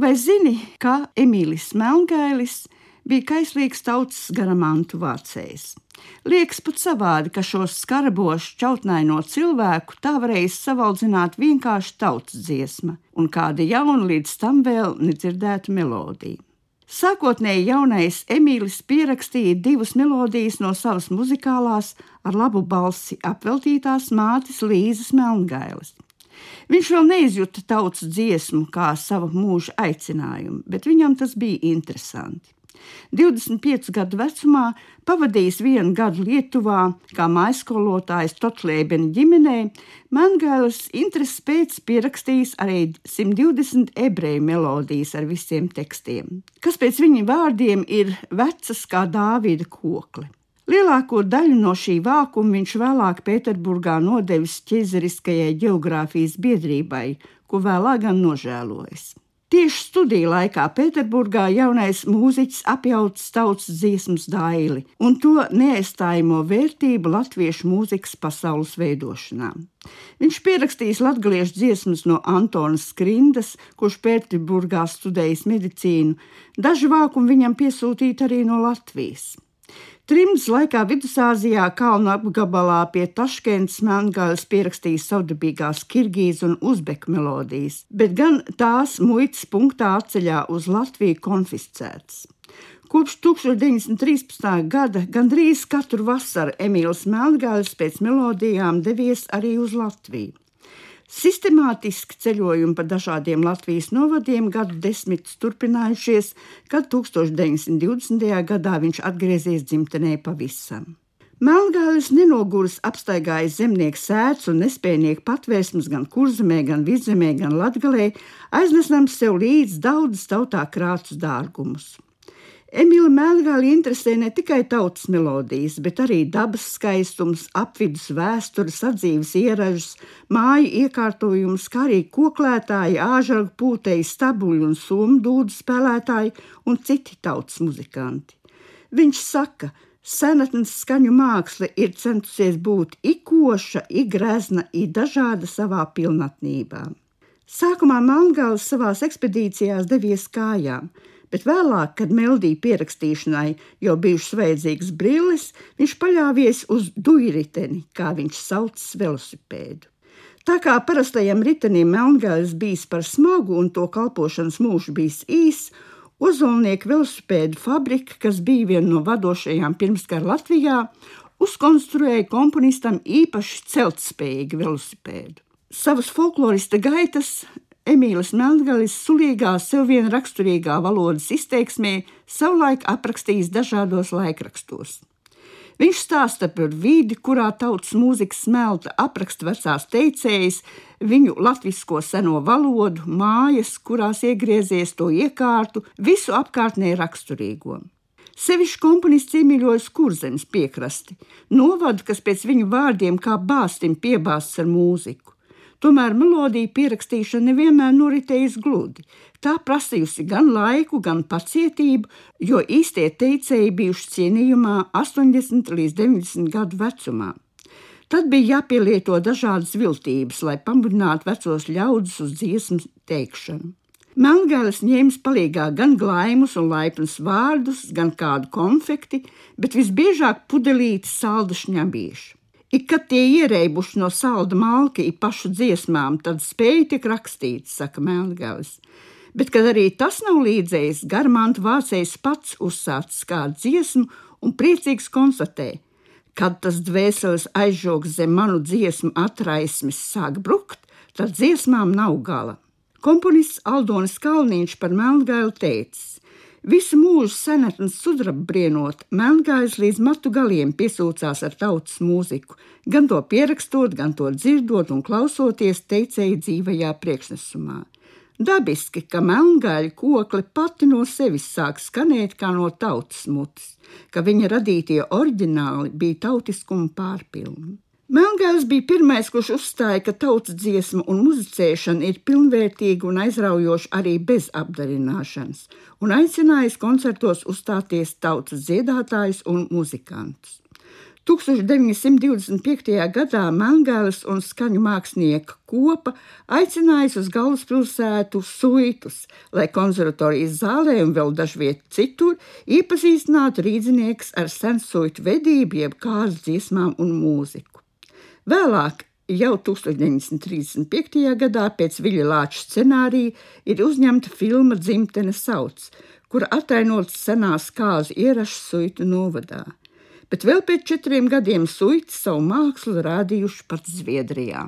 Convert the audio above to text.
Vai zini, ka Emīlis Melngailis bija kaislīgs tautas garamantu vācējs? Liekas pat savādi, ka šo skarbošu, čautnaino cilvēku tā varēja savaldzināt vienkārši tautas dziesma un kāda jauna līdz tam vēl nedzirdēta melodija. Sākotnēji jaunais Emīlis pierakstīja divas melodijas no savas muzikālās, ar labu balsi apveltītās mātes Līzes Melngailes. Viņš vēl neizjuta tautas dziesmu kā sava mūža aicinājumu, bet viņam tas bija interesanti. 25 gadu vecumā pavadījis vienu gadu Lietuvā, kā maiskolotājs Totlēbena ģimenē, Mangailas intereses pēc pierakstījis arī 120 ebreju melodijas ar visiem tekstiem, kas pēc viņa vārdiem ir vecas kā Dāvida kokli. Lielāko daļu no šī vākuma viņš vēlāk Pēterburgā nodevis ķezeriskajai geogrāfijas biedrībai, ko vēlāk gan nožēlojas. Tieši studiju laikā Pēterburgā jaunais mūziķis apjauts tautas dziesmas daili un to neaizstājamo vērtību latviešu mūzikas pasaules veidošanā. Viņš pierakstījis latviešu dziesmas no Antonas Skrindas, kurš Pēterburgā studējis medicīnu, daži vākumi viņam piesūtīti arī no Latvijas. Trims laikā Vidusāzijā kalnu apgabalā pie Taškentas Melngāles pierakstīja savdabīgās kirgīzu un uzbeku melodijas, bet gan tās muitas punktā atceļā uz Latviju konfiscētas. Kopš 1913. gada gandrīz katru vasaru Emīls Melngāls pēc melodijām devies arī uz Latviju. Sistemātiski ceļojumi pa dažādiem Latvijas novadiem gadu desmitus turpinājušies, kad 1920. gadā viņš atgriezies dzimtenē pavisam. Melngālis nenoguris apstaigājis zemnieku sēdz un nespējnieku patvērsmes gan kurzemē, gan vidzemē, gan latgalē, aiznesams sev līdz daudzas tautā krātus dārgumus. Emīļa Melngāla interesē ne tikai tautas melodijas, bet arī dabas skaistums, apvidus vēstures, sadzīves ieražas, māju iekārtojums, kā arī koklētāji, āžagu pūtēji, stabuļu un somu dūdu spēlētāji un citi tautas muzikanti. Viņš saka, senatnes skaņu māksla ir centusies būt ikoša, igrezna, ir dažāda savā pilnatnībā. Sākumā Melngāls savās ekspedīcijās devies kājām bet vēlāk, kad meldiju pierakstīšanai jau bijušas vajadzīgas brilles, viņš paļāvies uz duiriteni, kā viņš sauc velosipēdu. Tā kā parastajam ritenim melngājas bijis par smagu un to kalpošanas mūžs bijis īss, Ozolnieka velosipēdu fabrika, kas bija viena no vadošajām pirmskara Latvijā, uzkonstruēja komponistam īpaši celtspējīgu velosipēdu. Savas folklorista gaitas Emīlis Melngalis sulīgā sev vien raksturīgā valodas izteiksmē savulaik aprakstījis dažādos laikrakstos. Viņš stāsta par vidi, kurā tautas mūzikas smelta, apraksta vecās teicējas, viņu latvisko seno valodu, mājas, kurās iegriezies to iekārtu, visu apkārtnē raksturīgo. Sevišķi komponists iemīļojas kurzemes piekrasti, novadu, kas pēc viņu vārdiem kā bāstim piebāzts ar mūziku. Tomēr melodija pierakstīšana nevienmēr noritējusi gludi. Tā prasījusi gan laiku, gan pacietību, jo īstie teicēji bijuši cienījumā 80 līdz 90 gadu vecumā. Tad bija jāpielieto dažādas viltības, lai pamudinātu vecos ļaudis uz dziesmu teikšanu. Melngāles ņēmis palīgā gan glaimus un laipnus vārdus, gan kādu konfekti, bet visbiežāk pudelīti saldu šņabīšu. Ik kad tie ierēbuši no salda malka i pašu dziesmām, tad spēja tiek rakstīts, saka Melngālis. Bet, kad arī tas nav līdzējis, garmantu vācējs pats uzsācis kādu dziesmu un priecīgs konstatē, kad tas dvēseles aizžogs zem manu dziesmu atraismes sāk brukt, tad dziesmām nav gala. Komponists Aldonis Kalniņš par Melngālu teicis: Visu mūžu senatnes sudraba brienot, melngājs līdz matu galiem piesūcās ar tautas mūziku, gan to pierakstot, gan to dzirdot un klausoties teicēji dzīvajā priekšnesumā. Dabiski, ka melngāļa kokli pati no sevis sāk skanēt kā no tautas mutes, ka viņa radītie oriģināli bija tautiskuma pārpilni. Melngāls bija pirmais, kurš uzstāja, ka tautas dziesma un muzicēšana ir pilnvērtīga un aizraujoša arī bez apdarināšanas, un aicinājis koncertos uzstāties tautas dziedātājus un muzikantus. 1925. gadā Melngāles un skaņu mākslinieku kopa aicinājusi uz galvaspilsētu suitus, lai konservatorijas zālē un vēl dažviet citur iepazīstinātu rīdzinieks ar sensuitu vedību, jeb kāzu dziesmām un mūziku. Vēlāk Jau 1935. gadā pēc Viļa Lāča scenārija ir uzņemta filma Dzimtene sauc, kur atainots senās kāzu ierašas suitu novadā. Bet vēl pēc četriem gadiem suitas savu mākslu rādījuši pat Zviedrijā.